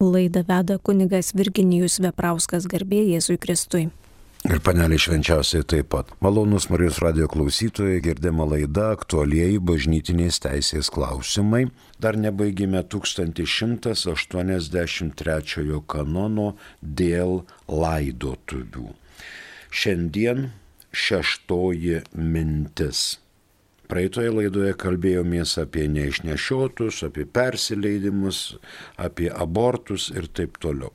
Laidą veda kunigas Virginijus Veprauskas garbė Jėzui Kristui. Ir panelį švenčiausiai taip pat. Malonus Marijos radio klausytojai, girdima laida aktualieji bažnytinės teisės klausimai. Dar nebaigime 1183 kanono dėl laidotuvių. Šiandien šeštoji mintis. Praeitoje laidoje kalbėjomės apie neišnešiotus, apie persileidimus, apie abortus ir taip toliau.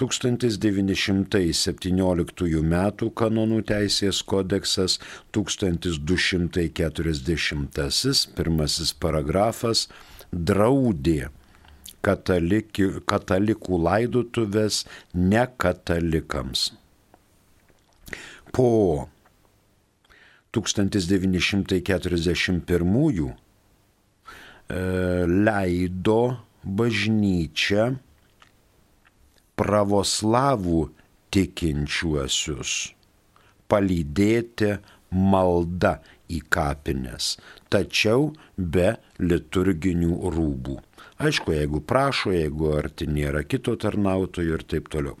1917 m. kanonų teisės kodeksas 1240 pirmasis paragrafas draudė kataliki, katalikų laidotuvės ne katalikams. Po 1941 e, leido bažnyčia pravoslavų tikinčiuosius palydėti malda į kapines, tačiau be liturginių rūbų. Aišku, jeigu prašo, jeigu arti nėra kito tarnautojo ir taip toliau.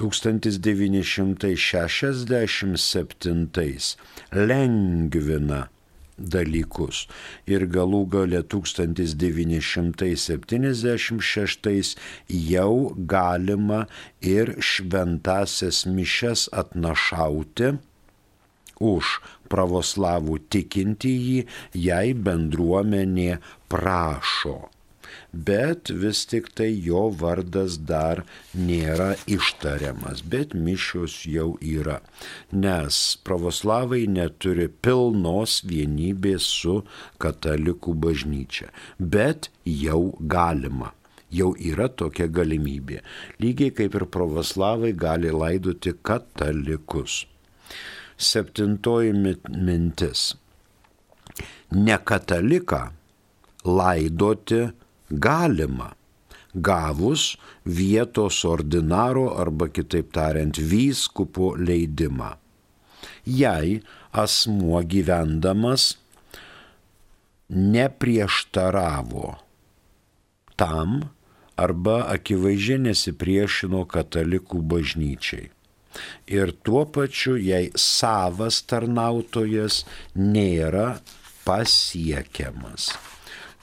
1967 lengvina dalykus ir galų gale 1976 jau galima ir šventasias mišes atnašauti už pravoslavų tikintįjį, jei bendruomenė prašo bet vis tik tai jo vardas dar nėra ištariamas, bet mišios jau yra, nes pravoslavai neturi pilnos vienybės su katalikų bažnyčia, bet jau galima jau yra tokia galimybė. Lygiai kaip ir pravoslavai gali laidoti katalikus. Septintoji mintis. Ne kataliką laidoti galima gavus vietos ordinaro arba kitaip tariant vyskupo leidimą. Jei asmuo gyvendamas neprieštaravo tam arba akivaizdžiai nesipriešino katalikų bažnyčiai. Ir tuo pačiu, jei savas tarnautojas nėra pasiekiamas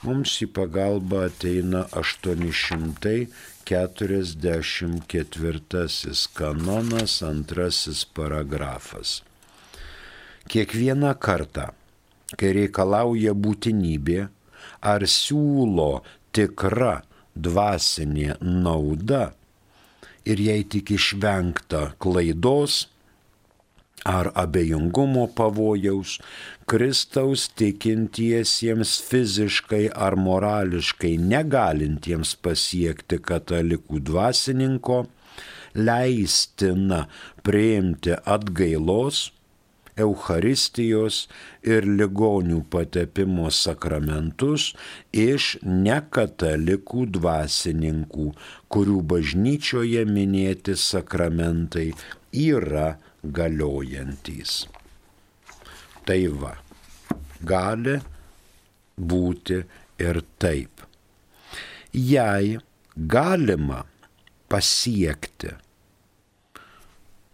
mums į pagalbą ateina 844 kanonas antrasis paragrafas. Kiekvieną kartą, kai reikalauja būtinybė ar siūlo tikra dvasinė nauda ir jei tik išvengta klaidos, ar abejingumo pavojaus, Kristaus tikintiesiems fiziškai ar morališkai negalintiems pasiekti katalikų dvasininko, leistina priimti atgailos, Eucharistijos ir ligonių patepimo sakramentus iš nekatalikų dvasininkų, kurių bažnyčioje minėti sakramentai yra galiojantys. Tai va, gali būti ir taip. Jei galima pasiekti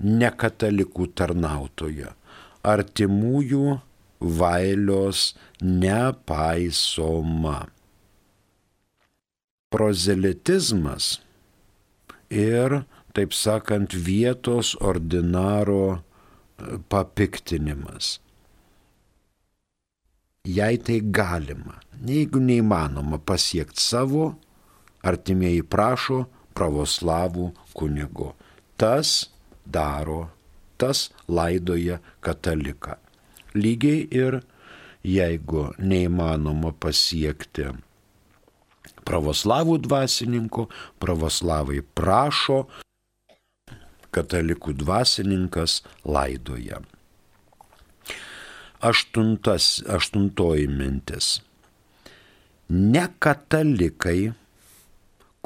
nekatalikų tarnautoje, artimųjų vailios nepaisoma. Prozelitizmas ir taip sakant, vietos ordinaro e, papiktinimas. Jei tai galima, jeigu neįmanoma pasiekti savo, artimieji prašo pravoslavų kunigo. Tas daro, tas laidoja kataliką. Lygiai ir jeigu neįmanoma pasiekti pravoslavų dvasininko, pravoslavai prašo katalikų dvasininkas laidoja. Aštuntas, aštuntoji mintis. Ne katalikai,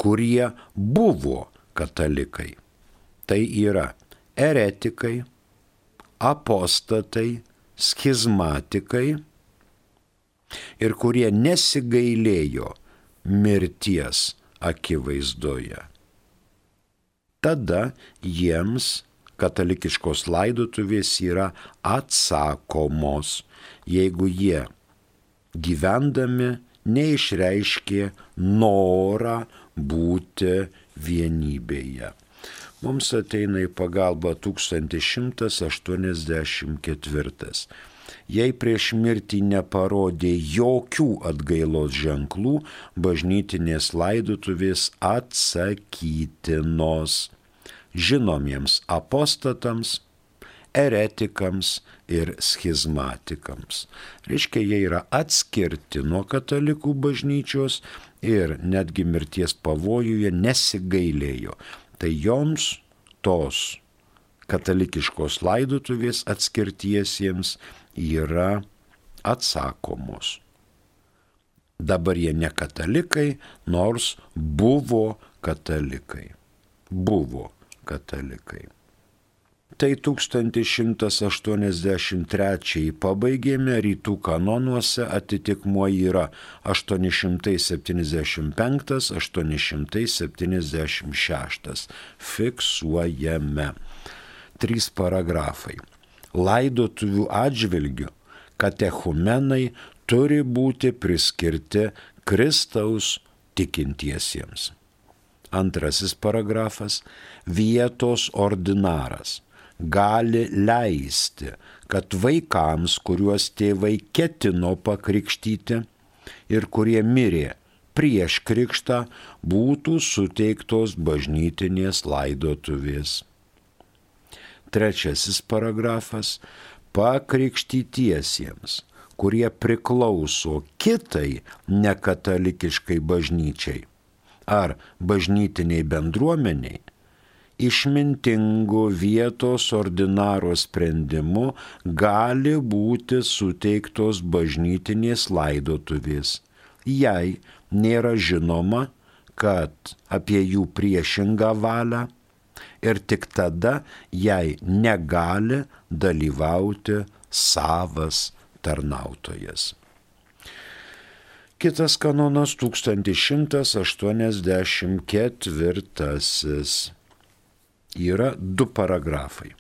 kurie buvo katalikai. Tai yra eretikai, apostatai, schizmatikai ir kurie nesigailėjo mirties akivaizdoje tada jiems katalikiškos laidotuvės yra atsakomos, jeigu jie gyvendami neišreiškė norą būti vienybėje. Mums ateina į pagalbą 1184. Jei prieš mirtį neparodė jokių atgailos ženklų, bažnytinės laidutuvės atsakytinos žinomiems apostatams, eretikams ir schizmatikams. Reiškia, jie yra atskirti nuo katalikų bažnyčios ir netgi mirties pavojuje nesigailėjo. Tai joms tos katalikiškos laidotuvės atskirtiesiems yra atsakomos. Dabar jie ne katalikai, nors buvo katalikai. Buvo katalikai. Tai 1183 pabaigėme rytų kanonuose atitikmuo yra 875-876. Fiksuojame. Trys paragrafai laidotuvių atžvilgių katechumenai turi būti priskirti Kristaus tikintiesiems. Antrasis paragrafas - vietos ordinaras gali leisti, kad vaikams, kuriuos tėvai ketino pakrikštyti ir kurie mirė prieš krikštą, būtų suteiktos bažnytinės laidotuvės. Trečiasis paragrafas - pakrikštytiesiems, kurie priklauso kitai nekatalikiškai bažnyčiai ar bažnytiniai bendruomeniai, išmintingu vietos ordinaro sprendimu gali būti suteiktos bažnytinės laidotuvės, jei nėra žinoma, kad apie jų priešingą valią ir tik tada jai negali dalyvauti savas tarnautojas. Kitas kanonas 1184 yra du paragrafai.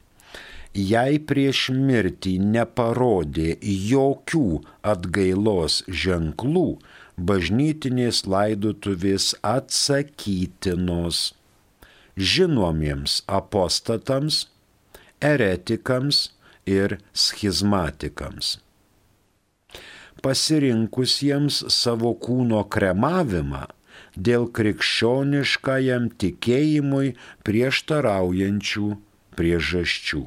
Jei prieš mirtį neparodė jokių atgailos ženklų, bažnytinės laidotuvės atsakytinos žinomiems apostatams, eretikams ir schizmatikams. Pasirinkusiems savo kūno kremavimą dėl krikščioniškajam tikėjimui prieštaraujančių priežasčių.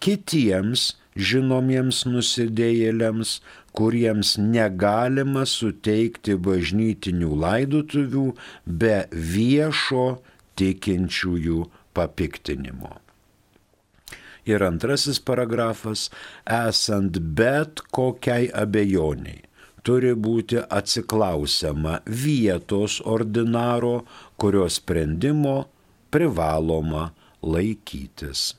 Kitiems žinomiems nusidėjėliams, kuriems negalima suteikti bažnytinių laidotuvių be viešo tikinčiųjų papiktinimo. Ir antrasis paragrafas, esant bet kokiai abejoniai, turi būti atsiklausiama vietos ordinaro, kurio sprendimo privaloma laikytis.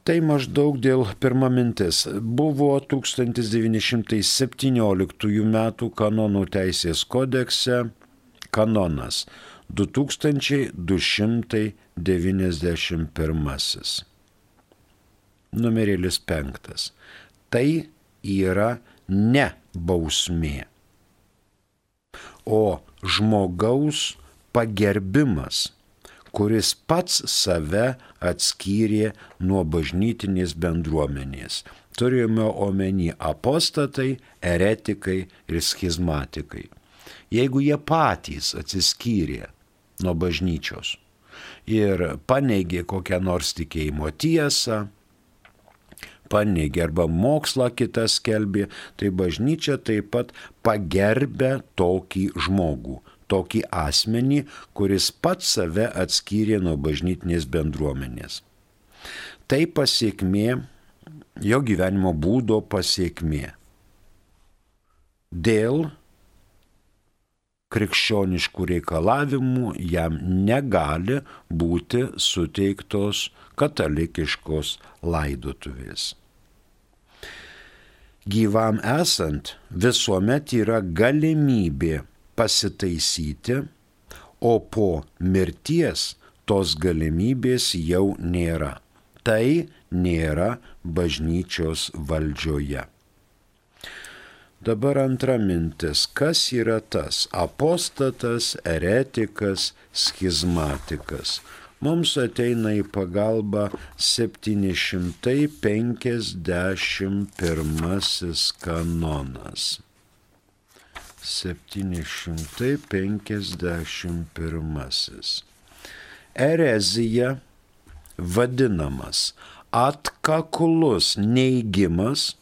Tai maždaug dėl pirma mintis. Buvo 1917 m. kanonų teisės kodekse kanonas 2291. Numerėlis 5. Tai yra ne bausmė, o žmogaus pagerbimas kuris pats save atskyrė nuo bažnytinės bendruomenės. Turėjome omeny apostatai, eretikai ir schizmatikai. Jeigu jie patys atsiskyrė nuo bažnyčios ir paneigė kokią nors tikėjimo tiesą, paneigė arba mokslą kitą skelbė, tai bažnyčia taip pat pagerbė tokį žmogų, tokį asmenį, kuris pats save atskyrė nuo bažnytinės bendruomenės. Tai pasiekmė, jo gyvenimo būdo pasiekmė. Dėl krikščioniškų reikalavimų jam negali būti suteiktos katalikiškos laidotuvės. Gyvam esant visuomet yra galimybė pasitaisyti, o po mirties tos galimybės jau nėra. Tai nėra bažnyčios valdžioje. Dabar antra mintis. Kas yra tas apostatas, eretikas, schizmatikas? Mums ateina į pagalbą 751 kanonas. 751. Erezija vadinamas atkakulus neigimas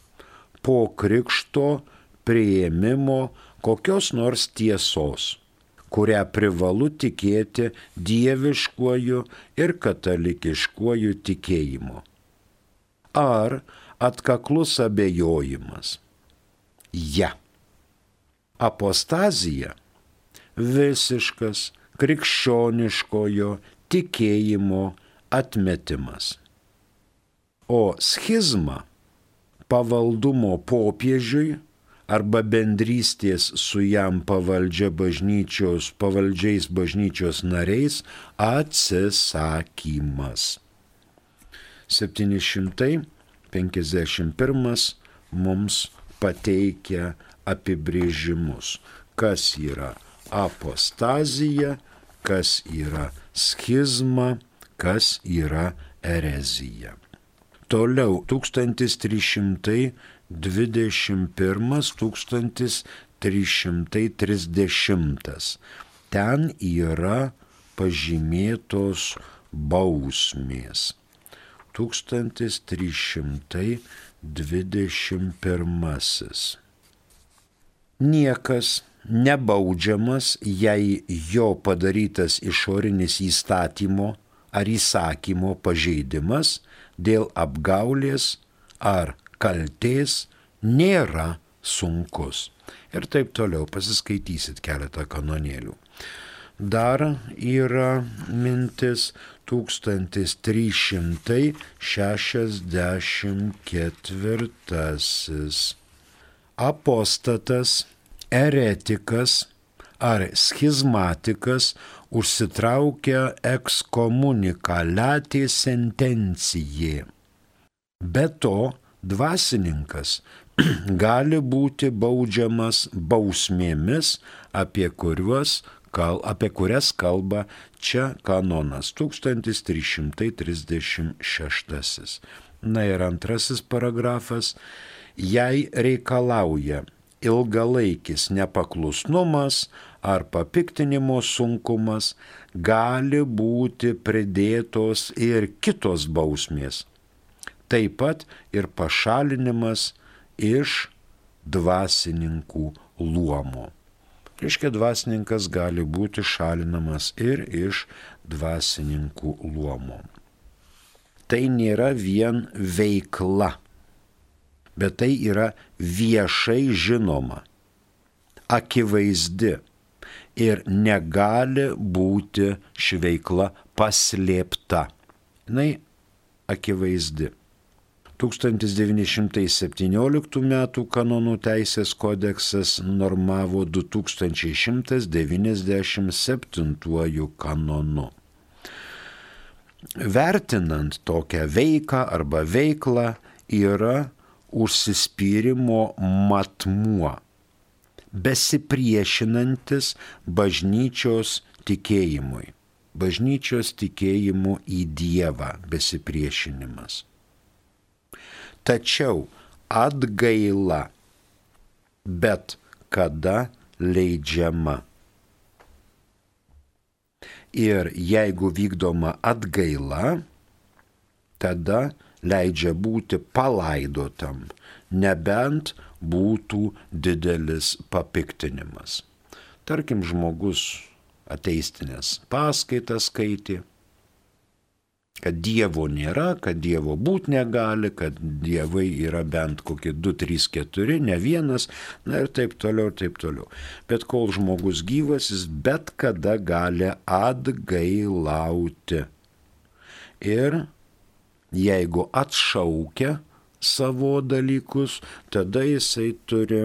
po krikšto prieimimo kokios nors tiesos kurią privalu tikėti dieviškuoju ir katalikiškuoju tikėjimu. Ar atkaklus abejojimas? Ja. Apostazija - visiškas krikščioniškojo tikėjimo atmetimas. O schizma - pavaldumo popiežiui arba bendrystės su jam pavaldžia bažnyčios, pavaldžiais bažnyčios nariais atsisakymas. 751 mums pateikia apibrėžimus, kas yra apostazija, kas yra schizma, kas yra erezija. Toliau 1300 21 1330. Ten yra pažymėtos bausmės. 1321. Niekas nebaudžiamas, jei jo padarytas išorinis įstatymo ar įsakymo pažeidimas dėl apgaulės ar kalties nėra sunkus. Ir taip toliau pasiskaitysit keletą kanonėlių. Dar yra mintis 1364. Apostatas, eretikas ar schizmatikas užsitraukia ekskomunikaliatė sentencijai. Be to, dvasininkas gali būti baudžiamas bausmėmis, apie, kuriuos, kal, apie kurias kalba čia kanonas. 1336. Na ir antrasis paragrafas, jei reikalauja ilgalaikis nepaklusnumas ar papiktinimo sunkumas, gali būti pridėtos ir kitos bausmės taip pat ir pašalinimas iš dvasininkų luomo. Reiškia, dvasininkas gali būti šalinamas ir iš dvasininkų luomo. Tai nėra vien veikla, bet tai yra viešai žinoma, akivaizdi ir negali būti ši veikla paslėpta. Jis akivaizdi. 1917 m. kanonų teisės kodeksas normavo 2197 kanonu. Vertinant tokią veiką arba veiklą yra užsispyrimo matmuo, besipriešinantis bažnyčios tikėjimui, bažnyčios tikėjimu į Dievą besipriešinimas Tačiau atgaila bet kada leidžiama. Ir jeigu vykdoma atgaila, tada leidžia būti palaidotam, nebent būtų didelis papiktinimas. Tarkim, žmogus ateistinės paskaitas skaitė, kad Dievo nėra, kad Dievo būt negali, kad Dievai yra bent kokie 2, 3, 4, ne vienas, na ir taip toliau, ir taip toliau. Bet kol žmogus gyvas, jis bet kada gali atgailauti. Ir jeigu atšaukia savo dalykus, tada jisai turi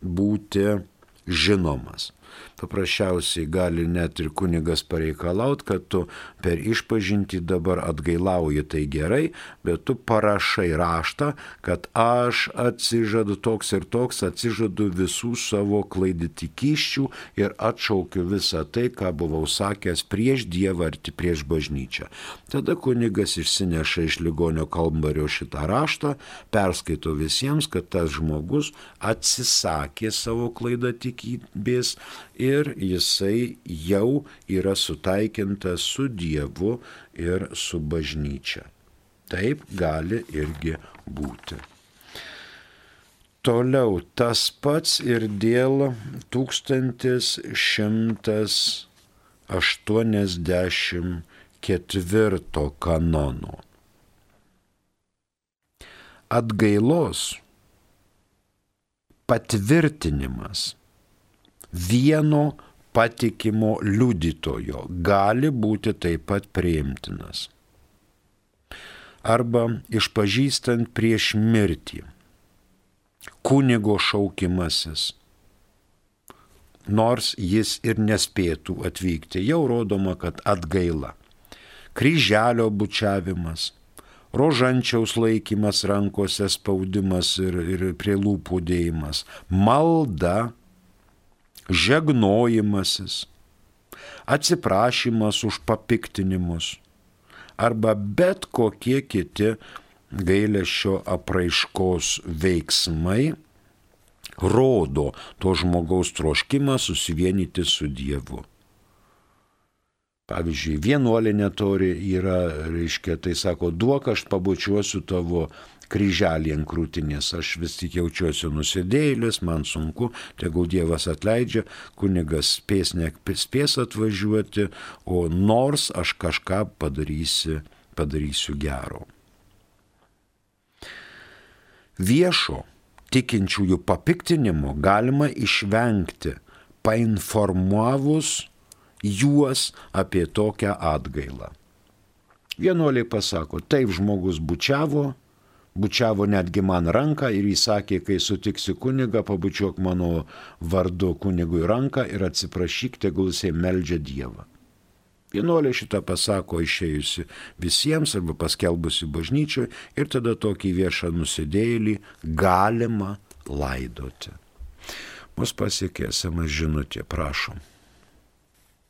būti žinomas. Paprasčiausiai gali net ir kunigas pareikalaut, kad tu per išpažinti dabar atgailauji, tai gerai, bet tu parašai raštą, kad aš atsižadu toks ir toks, atsižadu visų savo klaiditykiščių ir atšaukiu visą tai, ką buvau sakęs prieš Dievą ar prieš bažnyčią. Tada kunigas išsineša iš ligonio kambario šitą raštą, perskaito visiems, kad tas žmogus atsisakė savo klaidą tikybės ir jisai jau yra sutaikintas su Dievu ir su bažnyčia. Taip gali irgi būti. Toliau tas pats ir dėl 1184 kanono. Atgailos patvirtinimas vieno patikimo liudytojo gali būti taip pat priimtinas. Arba išpažįstant prieš mirtį, kunigo šaukimasis, nors jis ir nespėtų atvykti, jau rodoma, kad atgaila. Kryželio bučiavimas, rožančiaus laikymas rankose, spaudimas ir, ir prie lūpų dėjimas, malda, žegnojimasis, atsiprašymas už papiktinimus arba bet kokie kiti gailėšio apraiškos veiksmai rodo to žmogaus troškimą susivienyti su Dievu. Pavyzdžiui, vienuolinė tori yra, reiškia, tai sako, duok aš pabučiuosiu tavo kryželį ant krūtinės, aš vis tik jaučiuosi nusidėjėlis, man sunku, tegul Dievas atleidžia, kunigas spės nespės atvažiuoti, o nors aš kažką padarysiu, padarysiu gero. Viešo tikinčiųjų papiktinimo galima išvengti painformuavus juos apie tokią atgailą. Vienuoliai pasako, taip žmogus bučiavo, bučiavo netgi man ranką ir jis sakė, kai sutiksi kunigą, pabučiuok mano vardu kunigui ranką ir atsiprašyk, tegul jisai meldžia Dievą. Vienuolė šitą pasako išėjusi visiems arba paskelbusi bažnyčioje ir tada tokį viešą nusidėjėlį galima laidoti. Mus pasiekė esama žinutė, prašom.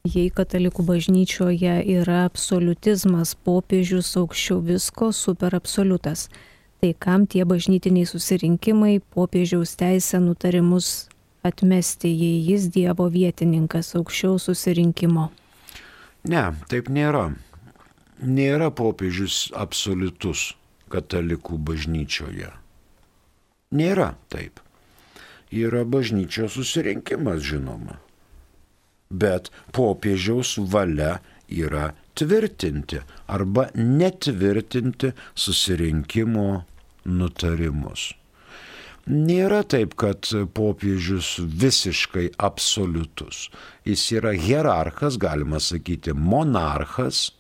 Jei katalikų bažnyčioje yra absolutizmas, popiežius aukščiau visko, superabsoliutas, tai kam tie bažnytiniai susirinkimai, popiežiaus teisę nutarimus atmesti, jei jis Dievo vietininkas aukščiau susirinkimo? Ne, taip nėra. Nėra popiežius absoliutus katalikų bažnyčioje. Nėra taip. Yra bažnyčios susirinkimas, žinoma bet popiežiaus valia yra tvirtinti arba netvirtinti susirinkimo nutarimus. Nėra taip, kad popiežius visiškai absoliutus. Jis yra hierarchas, galima sakyti, monarchas.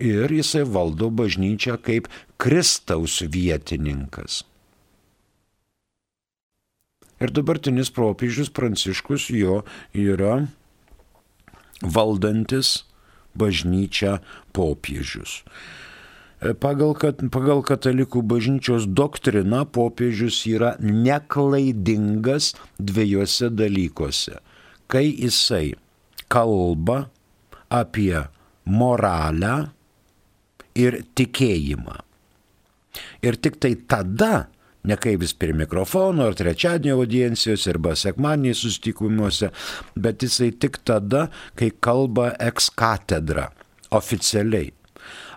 Ir jisai valdo bažnyčią kaip Kristaus vietininkas. Ir dabartinis propiežius Pranciškus jo yra valdantis bažnyčią popiežius. Pagal, pagal katalikų bažnyčios doktriną popiežius yra neklaidingas dviejose dalykuose. Kai jisai kalba apie moralę ir tikėjimą. Ir tik tai tada ne kaip vis prie mikrofono ar trečiadienio audiencijos arba sekmadienį susitikimuose, bet jisai tik tada, kai kalba eks katedra oficialiai.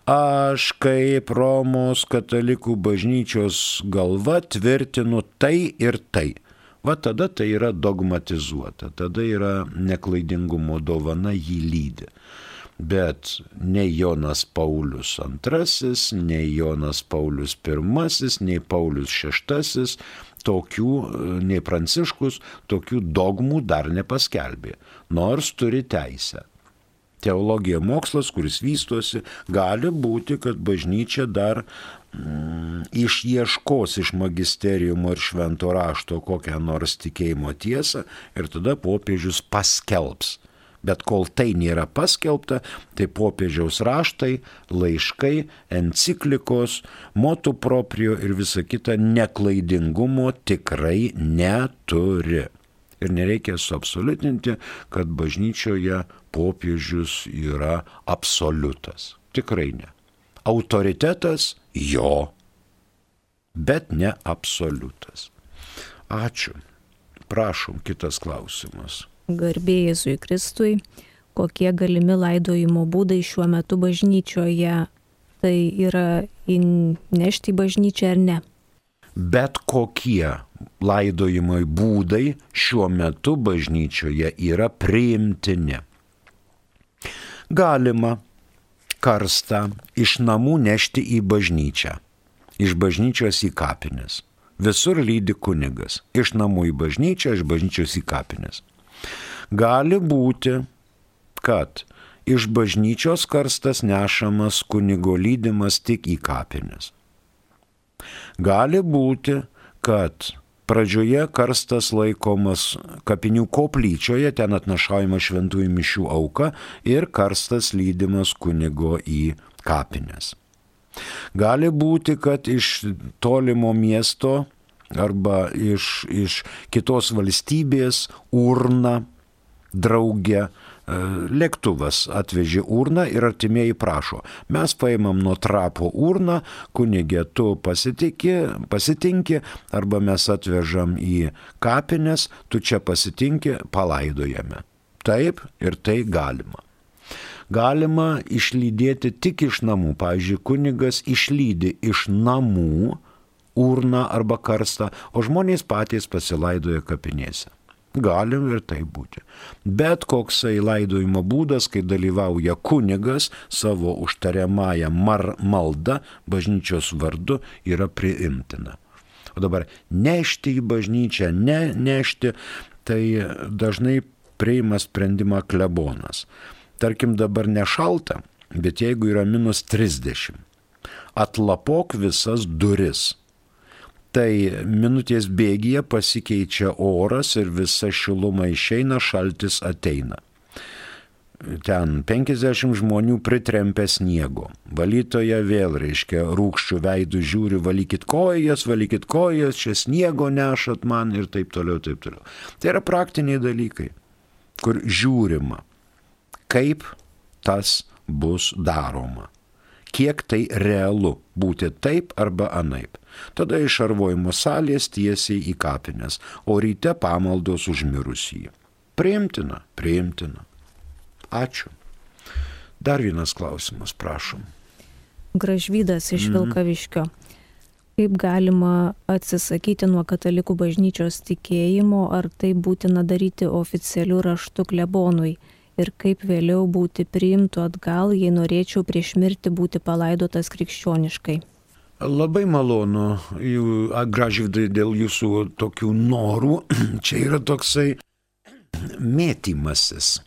Aš kaip Romos katalikų bažnyčios galva tvirtinu tai ir tai. Va tada tai yra dogmatizuota, tada yra neklaidingumo dovana jį lydi bet nei Jonas Paulius II, nei Jonas Paulius I, nei Paulius VI tokių, nei Pranciškus tokių dogmų dar nepaskelbė, nors turi teisę. Teologija mokslas, kuris vystosi, gali būti, kad bažnyčia dar mm, išieškos iš magisteriumo ir švento rašto kokią nors tikėjimo tiesą ir tada popiežius paskelbs. Bet kol tai nėra paskelbta, tai popiežiaus raštai, laiškai, enciklikos, motu proprio ir visa kita neklaidingumo tikrai neturi. Ir nereikia suabsoliutinti, kad bažnyčioje popiežius yra absoliutas. Tikrai ne. Autoritetas jo, bet ne absoliutas. Ačiū. Prašom, kitas klausimas. Garbėjai Kristui, kokie galimi laidojimo būdai šiuo metu bažnyčioje? Tai yra įnešti į bažnyčią ar ne? Bet kokie laidojimo būdai šiuo metu bažnyčioje yra priimtini. Galima karstą iš namų nešti į bažnyčią, iš bažnyčios į kapines. Visur lydi kunigas. Iš namų į bažnyčią, iš bažnyčios į kapines. Gali būti, kad iš bažnyčios karstas nešamas kunigo lydimas tik į kapines. Gali būti, kad Pradžioje karstas laikomas kapinių koplyčioje, ten atnašaujama šventųjų mišių auka ir karstas lydimas kunigo į kapines. Gali būti, kad iš tolimo miesto arba iš, iš kitos valstybės urna drauge lėktuvas atvežė urną ir artimieji prašo, mes paimam nuo trapo urną, kunigė tu pasitikė, pasitinki, arba mes atvežam į kapines, tu čia pasitinki, palaidojame. Taip ir tai galima. Galima išlydėti tik iš namų. Pavyzdžiui, kunigas išlydi iš namų urną arba karstą, o žmonės patys pasilaidoja kapinėse. Gali ir tai būti. Bet koksai laidojimo būdas, kai dalyvauja kunigas savo užtariamąją maldą bažnyčios vardu, yra priimtina. O dabar nešti į bažnyčią, ne nešti, tai dažnai priima sprendimą klebonas. Tarkim dabar nešalta, bet jeigu yra minus 30, atlapok visas duris tai minutės bėgyje pasikeičia oras ir visa šiluma išeina, šaltis ateina. Ten 50 žmonių pritrempė sniego. Valytoja vėl reiškia rūkščių veidų žiūri, valykit kojas, valykit kojas, čia sniego nešat man ir taip toliau, taip toliau. Tai yra praktiniai dalykai, kur žiūrima, kaip tas bus daroma kiek tai realu būti taip arba anaip. Tada iš šarvojimo salės tiesiai į kapines, o ryte pamaldos užmirusį. Priimtina, priimtina. Ačiū. Dar vienas klausimas, prašom. Gražvydas iš mm. Vilkaviškio. Kaip galima atsisakyti nuo katalikų bažnyčios tikėjimo, ar tai būtina daryti oficialiu raštu klebonui? ir kaip vėliau būti priimtų atgal, jei norėčiau prieš mirtį būti palaidotas krikščioniškai. Labai malonu, gražydai, dėl jūsų tokių norų. Čia yra toksai mėtymasis.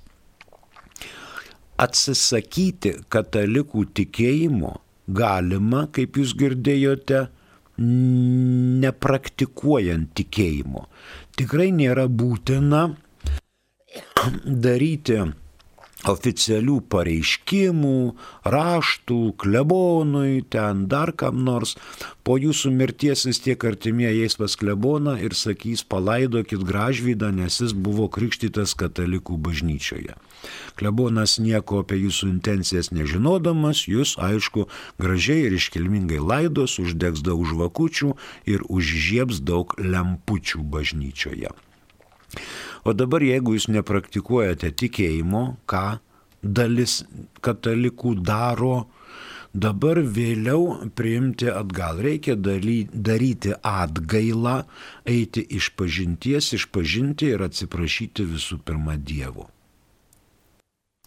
Atsisakyti katalikų tikėjimo galima, kaip jūs girdėjote, nepraktikuojant tikėjimo. Tikrai nėra būtina daryti oficialių pareiškimų, raštų, klebonui, ten dar kam nors. Po jūsų mirties vis tiek artimieji eis pas kleboną ir sakys, palaidokit gražvydą, nes jis buvo krikštytas katalikų bažnyčioje. Klebonas nieko apie jūsų intencijas nežinodamas, jūs, aišku, gražiai ir iškilmingai laidos, uždegs daug žvakučių ir užžiebs daug lempučių bažnyčioje. O dabar, jeigu jūs nepraktikuojate tikėjimo, ką dalis katalikų daro, dabar vėliau priimti atgal. Reikia daryti atgailą, eiti iš pažinties, išpažinti ir atsiprašyti visų pirma Dievo.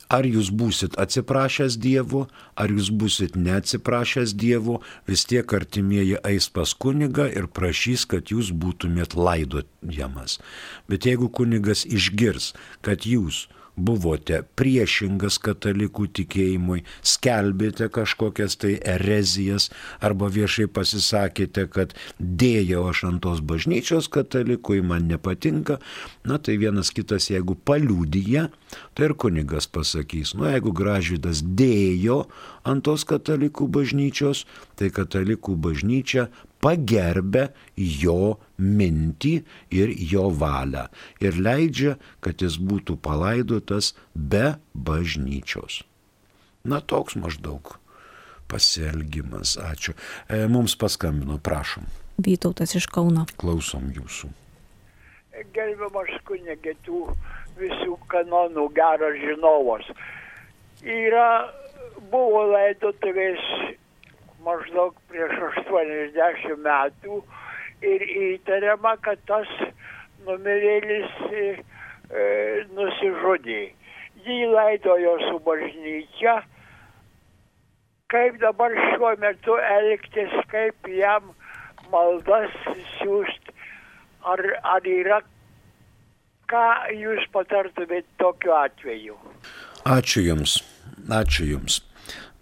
Ar jūs būsit atsiprašęs Dievo, ar jūs būsit neatsiprašęs Dievo, vis tiek artimieji eis pas kunigą ir prašys, kad jūs būtumėt laidojamas. Bet jeigu kunigas išgirs, kad jūs buvote priešingas katalikų tikėjimui, skelbėte kažkokias tai erezijas arba viešai pasisakėte, kad dėjau aš ant tos bažnyčios katalikui, man nepatinka, na tai vienas kitas, jeigu paliūdyje, tai ir kunigas pasakys, nu jeigu gražydas dėjo ant tos katalikų bažnyčios, tai katalikų bažnyčia pagerbia jo mintį ir jo valią ir leidžia, kad jis būtų palaidotas be bažnyčios. Na toks maždaug pasielgimas. Ačiū. E, mums paskambino, prašom. Vytautas iš Kauno. Klausom jūsų. Gerbiamas kunigė, tų visų kanonų geras žinovas. Yra, buvo laidotuvės maždaug prieš 80 metų ir įtariama, kad tas numirėlis e, e, nusižudė. Jį laidojo su bažnyčia. Kaip dabar šiuo metu elgtis, kaip jam maldas siūsti, ar, ar yra, ką jūs patartumėte tokiu atveju? Ačiū Jums, ačiū Jums,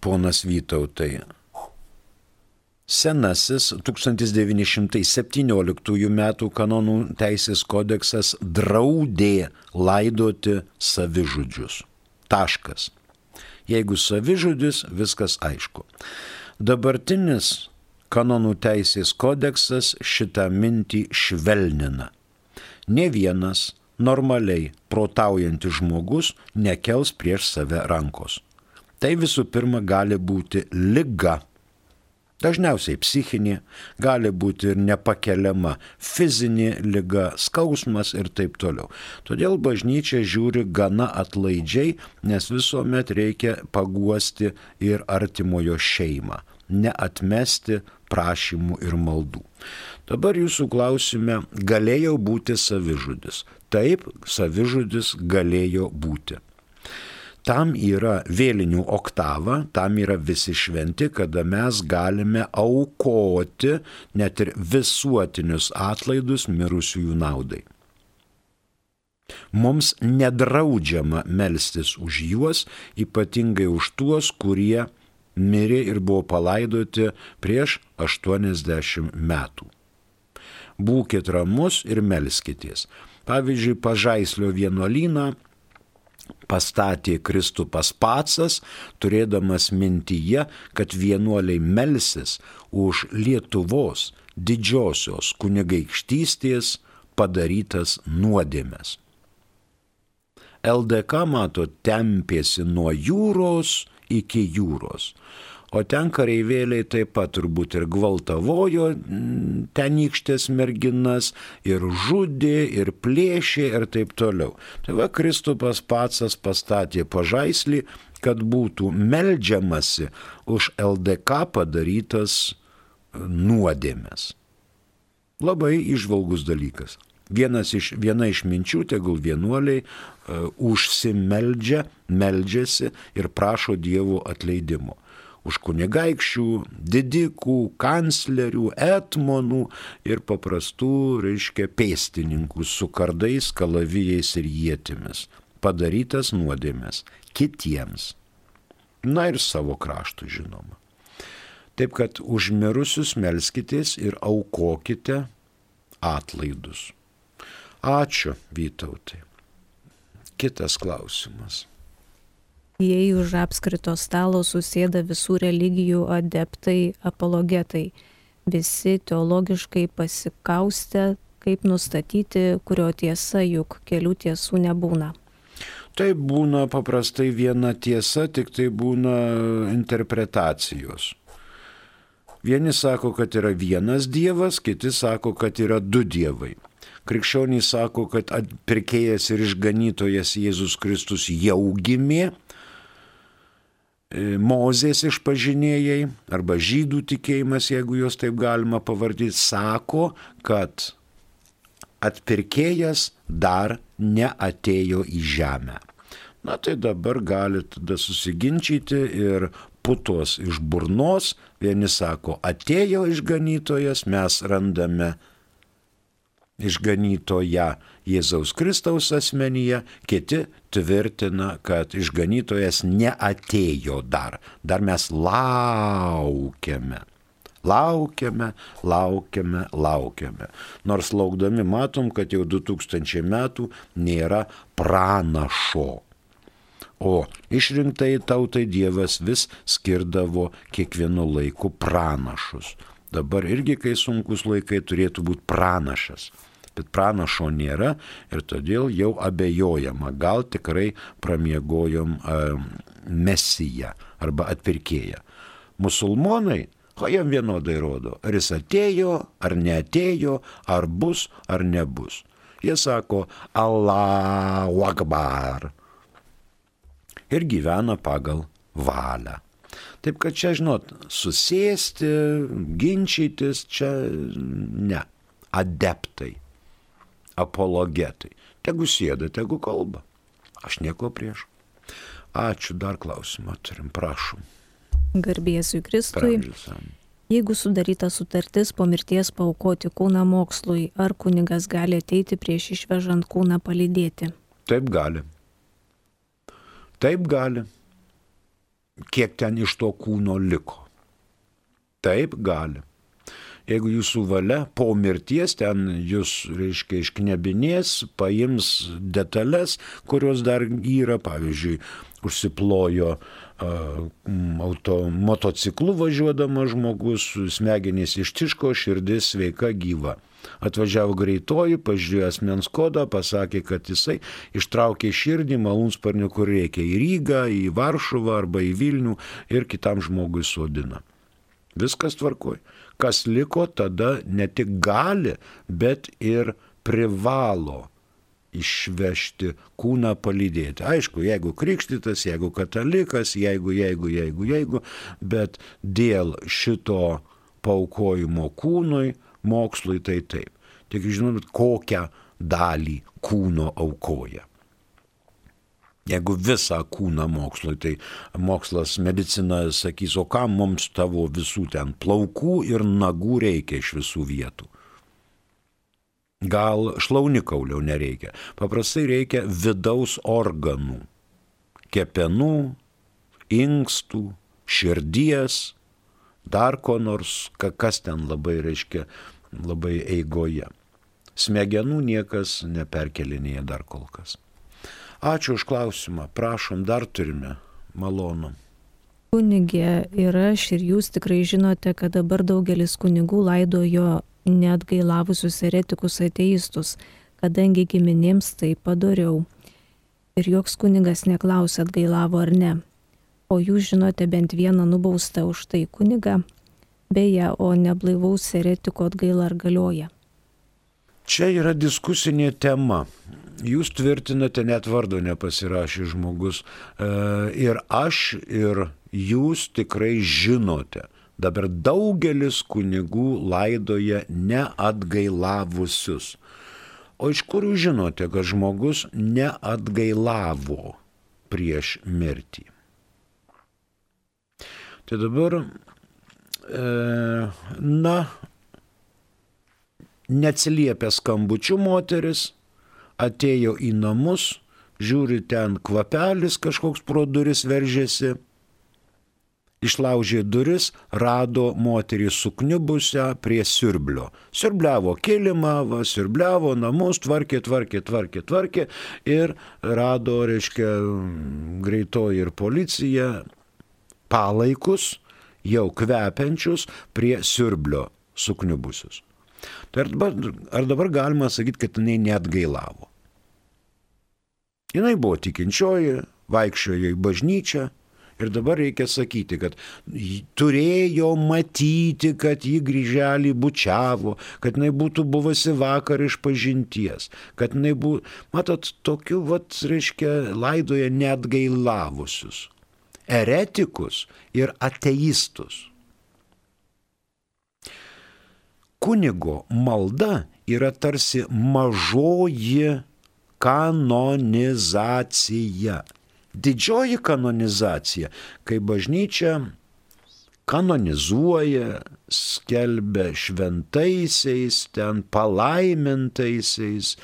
ponas Vytautai. Senasis 1917 m. kanonų teisės kodeksas draudė laidoti savižudžius. Taškas. Jeigu savižudis, viskas aišku. Dabartinis kanonų teisės kodeksas šitą mintį švelnina. Ne vienas normaliai protaujantis žmogus nekels prieš save rankos. Tai visų pirma gali būti lyga Dažniausiai psichinė, gali būti ir nepakeliama fizinė lyga, skausmas ir taip toliau. Todėl bažnyčia žiūri gana atlaidžiai, nes visuomet reikia paguosti ir artimojo šeimą, neatmesti prašymų ir maldų. Dabar jūsų klausime, galėjo būti savižudis. Taip, savižudis galėjo būti. Tam yra vėlinių oktava, tam yra visi šventi, kada mes galime aukoti net ir visuotinius atlaidus mirusiųjų naudai. Mums nedraudžiama melstis už juos, ypatingai už tuos, kurie mirė ir buvo palaidoti prieš 80 metų. Būkite ramus ir melskitės. Pavyzdžiui, pažaislio vienuolyną pastatė Kristupas Pacas, turėdamas mintyje, kad vienuoliai melsis už Lietuvos didžiosios kunigaikštystės padarytas nuodėmes. LDK, mato, tempėsi nuo jūros iki jūros. O ten kareivėliai taip pat turbūt ir gvaltavojo mm, tenykštės merginas, ir žudė, ir plėšė, ir taip toliau. Tai va Kristupas pats pastatė pažaislį, kad būtų meldžiamasi už LDK padarytas e, nuodėmes. Labai išvalgus dalykas. Vienas iš, viena iš minčių, tegul vienuoliai uh, užsimeldžia, meldžiasi ir prašo Dievo atleidimo už kunigaikščių, didikų, kanclerių, etmonų ir paprastų, reiškia, pėstininkų su kardais, kalavijais ir jėtimis. Padarytas nuodėmės kitiems. Na ir savo kraštų žinoma. Taip kad užmirusius melskitės ir aukokite atlaidus. Ačiū, Vytautai. Kitas klausimas jei už apskrito stalo susėda visų religijų adeptai, apologetai, visi teologiškai pasikaustę, kaip nustatyti, kurio tiesa, juk kelių tiesų nebūna. Tai būna paprastai viena tiesa, tik tai būna interpretacijos. Vieni sako, kad yra vienas Dievas, kiti sako, kad yra du Dievai. Krikščionys sako, kad pirkėjas ir išganytojas Jėzus Kristus jau gimė, Mozės išpažinėjai arba žydų tikėjimas, jeigu juos taip galima pavardyti, sako, kad atpirkėjas dar neatėjo į žemę. Na tai dabar gali tada susiginčyti ir putos iš burnos, vieni sako, atėjo išganytojas, mes randame išganytoją Jėzaus Kristaus asmenyje, kiti tvirtina, kad išganytojas neatėjo dar. Dar mes laukiame. Laukiame, laukiame, laukiame. Nors laukdami matom, kad jau 2000 metų nėra pranašo. O išrinktai tautai Dievas vis skirdavo kiekvienu laiku pranašus. Dabar irgi, kai sunkus laikai, turėtų būti pranašas. Bet pranašo nėra ir todėl jau abejojama, gal tikrai pramiegojom mesiją arba atpirkėją. Musulmonai O jam vienodai rodo, ar jis atėjo, ar neatėjo, ar bus, ar nebus. Jie sako Allahu Akbar. Ir gyvena pagal valią. Taip kad čia, žinot, susėsti, ginčytis, čia ne. Adeptai, apologetai. Tegu sėda, tegu kalba. Aš nieko prieš. Ačiū, dar klausimą turim, prašom. Garbėsiu Kristui. Jeigu sudaryta sutartis po mirties paukoti kūną mokslui, ar kunigas gali ateiti prieš išvežant kūną palydėti? Taip gali. Taip gali. Kiek ten iš to kūno liko? Taip gali. Jeigu jūsų valia po mirties ten jūs, reiškia, išknebinės, paims detalės, kurios dar yra, pavyzdžiui, užsiplojo auto, motociklu važiuodamas žmogus, smegenys ištiško, širdis sveika gyva. Atvažiavo greitoji, pažiūrėjo asmens kodą, pasakė, kad jisai ištraukė širdį malūnsparniu, kur reikia į Rygą, į Varšuvą arba į Vilnių ir kitam žmogui sodina. Viskas tvarkoj. Kas liko, tada ne tik gali, bet ir privalo išvežti kūną palydėti. Aišku, jeigu krikštytas, jeigu katalikas, jeigu, jeigu, jeigu, jeigu, bet dėl šito paukojimo kūnui, mokslui tai taip. Tik žinot, kokią dalį kūno aukoja. Jeigu visą kūną mokslui, tai mokslas medicina sakys, o kam mums tavo visų ten plaukų ir nagų reikia iš visų vietų. Gal šlaunikaulio nereikia. Paprastai reikia vidaus organų. Kepenų, inkstų, širdies, dar ko nors, kas ten labai reiškia, labai eigoje. Smegenų niekas neperkelinėja dar kol kas. Ačiū už klausimą. Prašom, dar turime. Malonu. Kunigė ir aš ir jūs tikrai žinote, kad dabar daugelis kunigų laidojo neatgailavusius eretikus ateistus, kadangi giminėms tai padariau. Ir joks kunigas neklausė atgailavo ar ne. O jūs žinote bent vieną nubaustą už tai kunigą, beje, o neblaivaus eretiko atgaila ar galioja. Čia yra diskusinė tema. Jūs tvirtinate net vardo nepasirašė žmogus. E, ir aš, ir jūs tikrai žinote, Dabar daugelis kunigų laidoja neatgailavusius. O iš kur jūs žinote, kad žmogus neatgailavo prieš mirtį? Tai dabar, e, na, neatsiliepia skambučių moteris, atėjo į namus, žiūri ten kvapelis kažkoks pro duris veržėsi išlaužė duris, rado moterį sukniubusią prie siurblio. Siurbliavo kilimą, va, siurbliavo namus, tvarkė, tvarkė, tvarkė, tvarkė ir rado, reiškia, greitoji ir policija palaikus, jau kvepiančius prie siurblio sukniubusius. Tai ar dabar, ar dabar galima sakyti, kad jinai net gailavo? Jinai buvo tikinčioji, vaikščiojo į bažnyčią, Ir dabar reikia sakyti, kad turėjo matyti, kad jį grįželį bučiavo, kad jinai būtų buvusi vakar iš pažinties, kad jinai buvo, matot, tokiu, vat, reiškia, laidoje net gailavusius. Eretikus ir ateistus. Kunigo malda yra tarsi mažoji kanonizacija didžioji kanonizacija, kai bažnyčia kanonizuoja, skelbia šventaisiais, ten palaimintaisiais,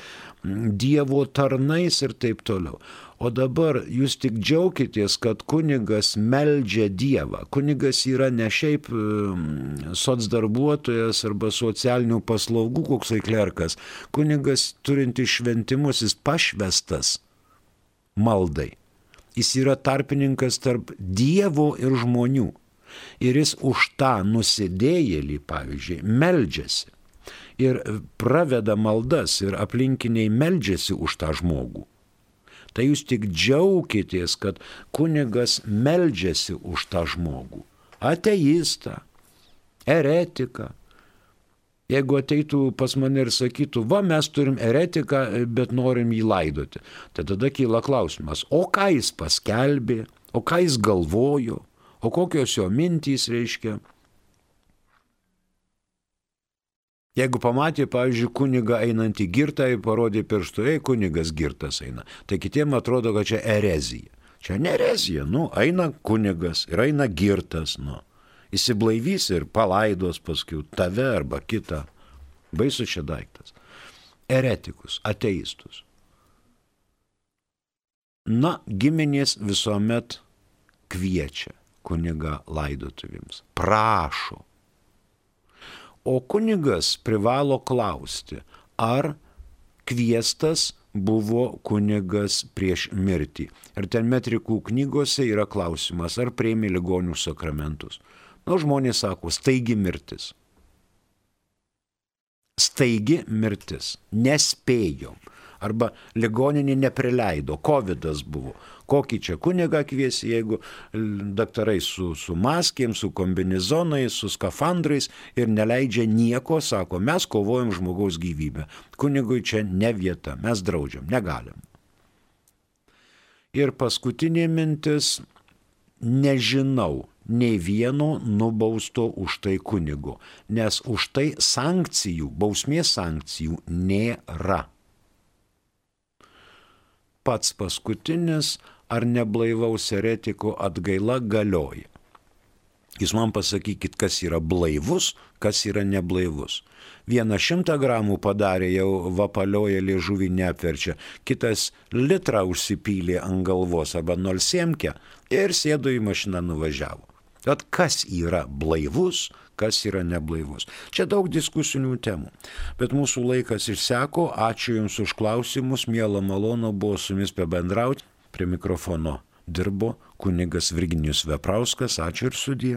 Dievo tarnais ir taip toliau. O dabar jūs tik džiaukitės, kad kunigas meldžia Dievą. Kunigas yra ne šiaip socdarbuotojas arba socialinių paslaugų koksai klerkas. Kunigas turinti šventimus, jis pašvestas maldai. Jis yra tarpininkas tarp Dievo ir žmonių. Ir jis už tą nusidėjėlį, pavyzdžiui, meldžiasi. Ir praveda maldas ir aplinkiniai meldžiasi už tą žmogų. Tai jūs tik džiaukitės, kad kunigas meldžiasi už tą žmogų. Ateistą, eretiką, Jeigu ateitų pas mane ir sakytų, va mes turim eretiką, bet norim jį laidoti, tai tada kyla klausimas, o ką jis paskelbė, o ką jis galvojo, o kokios jo mintys reiškia. Jeigu pamatė, pavyzdžiui, kuniga einantį girtą ir parodė pirštu, ei, kunigas girtas eina, tai kitiems atrodo, kad čia erezija. Čia ne erezija, nu, eina kunigas ir eina girtas, nu įsiblaivys ir palaidos paskui tave arba kitą. Baisu čia daiktas. Eretikus, ateistus. Na, giminės visuomet kviečia kuniga laidotuvėms, prašo. O kunigas privalo klausti, ar kviestas buvo kunigas prieš mirtį. Ir ten metrikų knygose yra klausimas, ar prieimė ligonių sakramentus. Nu, žmonės sako, staigi mirtis. Staigi mirtis. Nespėjom. Arba ligoninė neprileido, COVID buvo. Kokį čia kunigą kviesi, jeigu daktarai su, su maskėm, su kombinizonais, su skafandrais ir neleidžia nieko, sako, mes kovojam žmogaus gyvybę. Kunigui čia ne vieta, mes draudžiam, negalim. Ir paskutinė mintis, nežinau, nei vieno nubausto už tai kunigo, nes už tai sankcijų, bausmės sankcijų nėra. Pats paskutinis ar neblaivaus eretiko atgaila galioja. Jūs man pasakykit, kas yra blaivus, kas yra neblaivus. Vieną šimtą gramų padarė, jau vapalioja liežuvį neapverčia, kitas litrą užsipylė ant galvos arba nors siemkę ir sėdo į mašiną nuvažiavo. Bet kas yra blaivus, kas yra neblaivus. Čia daug diskusinių temų. Bet mūsų laikas išseko. Ačiū Jums už klausimus. Mėla malonu buvo su Jumis pabendrauti. Prie mikrofono dirbo kunigas Virginijus Veprauskas. Ačiū ir sudie.